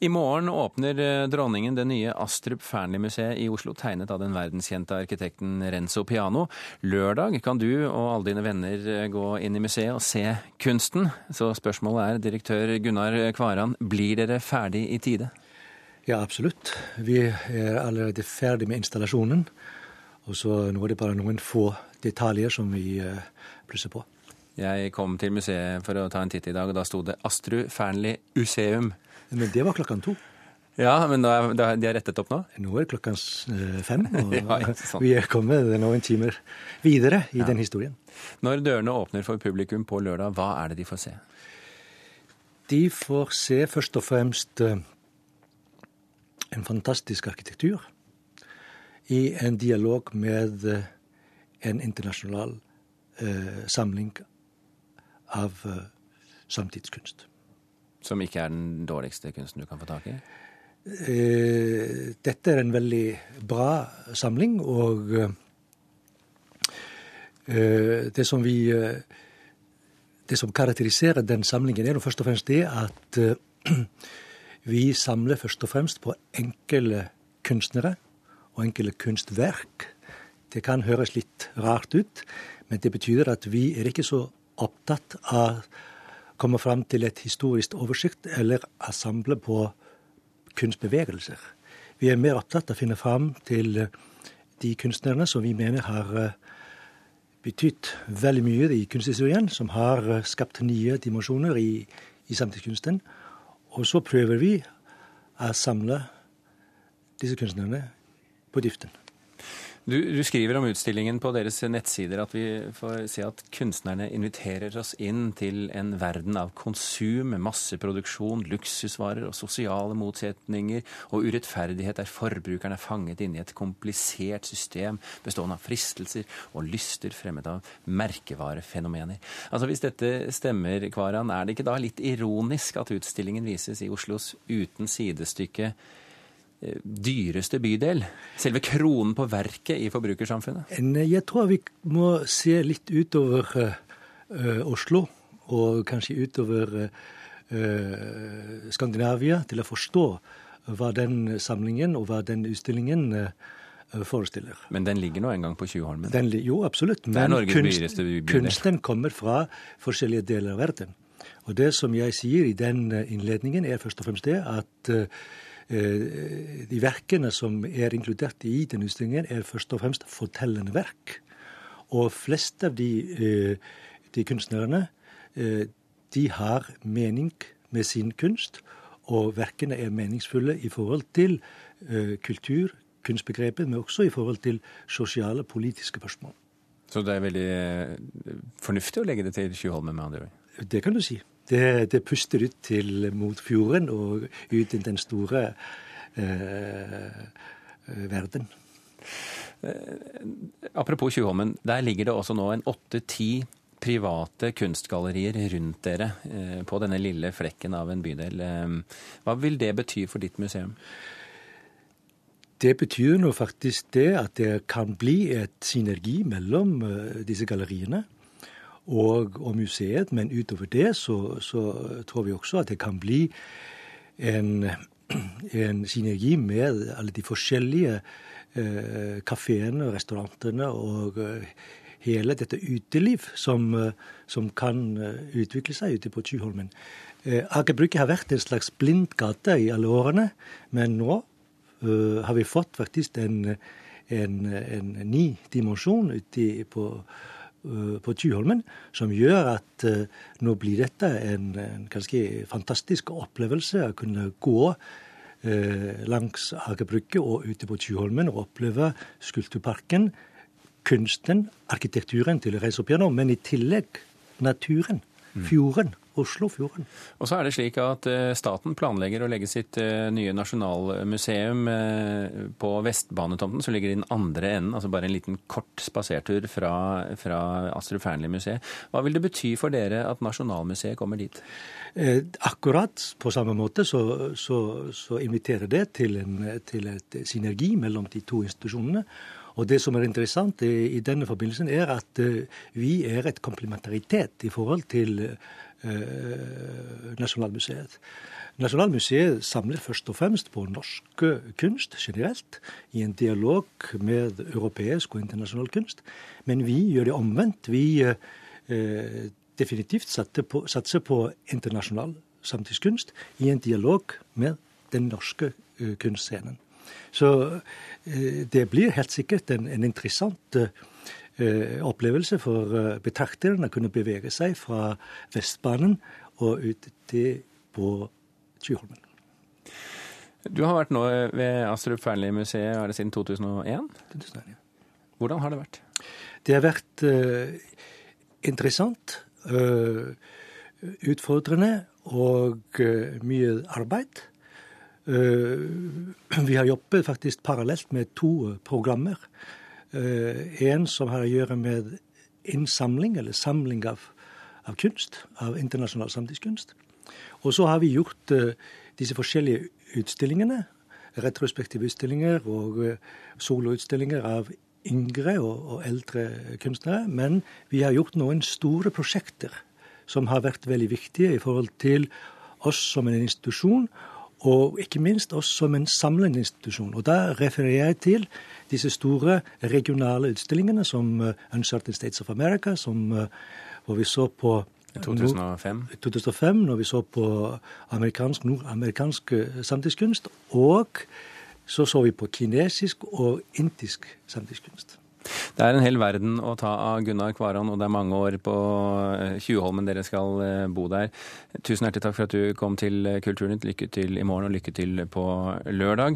I morgen åpner eh, dronningen det nye Astrup Fearnley-museet i Oslo, tegnet av den verdenskjente arkitekten Renzo Piano. Lørdag kan du og alle dine venner eh, gå inn i museet og se kunsten. Så spørsmålet er, direktør Gunnar Kvaran, blir dere ferdig i tide? Ja, absolutt. Vi er allerede ferdig med installasjonen. Og så nå er det bare noen få detaljer som vi eh, plusser på. Jeg kom til museet for å ta en titt i dag, og da sto det Astru Fearnley Useum. Men det var klokken to. Ja, men da, da, de har rettet opp nå? Nå er det klokken eh, fem, og ja, vi er kommet noen timer videre i ja. den historien. Når dørene åpner for publikum på lørdag, hva er det de får se? De får se først og fremst eh, en fantastisk arkitektur i en dialog med eh, en internasjonal eh, samling av eh, samtidskunst. Som ikke er den dårligste kunsten du kan få tak i? Eh, dette er en veldig bra samling, og eh, det som vi Det som karakteriserer den samlingen, er først og fremst det at vi samler først og fremst på enkle kunstnere og enkle kunstverk. Det kan høres litt rart ut, men det betyr at vi er ikke så opptatt av å komme fram til et historisk oversikt eller assemble på kunstbevegelser. Vi er mer opptatt av å finne fram til eh, de kunstnerne som vi mener har eh, betydd veldig mye i kunsthistorien, som har eh, skapt nye dimensjoner i, i samtidskunsten. Og så prøver vi å samle disse kunstnerne på dyften. Du, du, skriver om utstillingen på deres nettsider at vi får se at kunstnerne inviterer oss inn til en verden av konsum, masseproduksjon, luksusvarer og sosiale motsetninger og urettferdighet der forbrukerne er fanget inne i et komplisert system bestående av fristelser og lyster fremmet av merkevarefenomener. Altså Hvis dette stemmer, Kvaran, er det ikke da litt ironisk at utstillingen vises i Oslos uten sidestykke dyreste bydel? Selve kronen på verket i forbrukersamfunnet? Jeg tror vi må se litt utover uh, Oslo, og kanskje utover Skandinavia, til å forstå hva den samlingen og hva den utstillingen forestiller. Men den ligger nå en gang på Tjuvholmen? Den, jo, absolutt. Men kunst, kunsten kommer fra forskjellige deler av verden. Og det som jeg sier i den innledningen, er først og fremst det at Eh, de verkene som er inkludert i den utstillingen, er først og fremst fortellende verk. Og flest av de, eh, de kunstnerne eh, de har mening med sin kunst, og verkene er meningsfulle i forhold til kultur, kunstbegrepet, men også i forhold til sosiale, politiske spørsmål. Så det er veldig fornuftig å legge det til Tjuvholmen, med andre ord? Det kan du si. Det, det, puster ut til mot fjorden og ut i den store eh, verden. Eh, apropos Tjuvholmen, der ligger det også nå en åtte-ti private kunstgallerier rundt dere eh, på denne lille flekken av en bydel. Eh, hva vil det bety for ditt museum? Det betyr nå faktisk det at det kan bli et synergi mellom eh, disse galleriene og, og museet. Men utover det så, så, tror vi også at det kan bli en, en synergi med alle de forskjellige eh, kafeene, restaurantene og eh, hele dette uteliv som, eh, som kan eh, utvikle seg ute på Tjuvholmen. Eh, Aker Brygge har vært en slags blindgate i alle årene, men nå uh, har vi fått faktisk en, en, en ny dimensjon ute på på Tyholmen, som gjør at uh, nå blir dette en, en, ganske fantastisk opplevelse å kunne gå uh, langs Hagebrygget og ute på Tyholmen og oppleve Skulpturparken, kunsten, arkitekturen til Reis og Piano, men i tillegg naturen, mm. fjorden. Oslofjorden. Og så er det slik at eh, staten planlegger å legge sitt eh, nye nasjonalmuseum eh, på Vestbanetomten, som ligger i den andre enden, altså bare en liten kort spasertur fra, fra Astrup Fearnley-museet. Hva vil det bety for dere at Nasjonalmuseet kommer dit? akkurat på samme måte så, så, så inviterer det til, en, til et synergi mellom de to institusjonene. Og Det som er interessant i, i denne forbindelsen, er at vi er et komplementaritet i forhold til Nasjonalmuseet. Nasjonalmuseet samler først og fremst på norsk kunst generelt, i en dialog med europeisk og internasjonal kunst. Men vi gjør det omvendt. Vi eh, definitivt satser på, internasjonal samtidskunst i en dialog med den norske eh, kunstscenen. Så eh, det blir helt sikkert en, en interessant uh, opplevelse for betrakteren å kunne bevege seg fra Vestbanen og ut til på Tjuholmen. Du har vært nå ved Astrup Fearnley-museet siden 2001. 2001 ja. Hvordan har det vært? Det har vært uh, interessant, uh, utfordrende og uh, mye arbeid. vi har jobbet faktisk parallelt med to programmer. En som har å gjøre med innsamling, eller samling av, av kunst, av internasjonal samtidskunst. Og så har vi gjort uh, disse forskjellige utstillingene, retrospektive utstillinger og uh, soloutstillinger av yngre og, og, eldre kunstnere. Men vi har gjort noen store prosjekter som har vært veldig viktige i forhold til oss som en institusjon, og ikke minst oss som en samlende institusjon. Og da refererer jeg til disse store regionale utstillingene som uh, Uncertain States of America, som, hvor vi så på 2005. 2005, når vi så på amerikansk, nordamerikansk eh, samtidskunst. Og så så vi på kinesisk og indisk samtidskunst. Det er en hel verden å ta av Gunnar Kvaran, og det er mange år på eh, Tjuvholmen dere skal eh, bo der. Tusen hjertelig takk for at du kom til Kulturnytt. Lykke til i morgen, og lykke til på lørdag.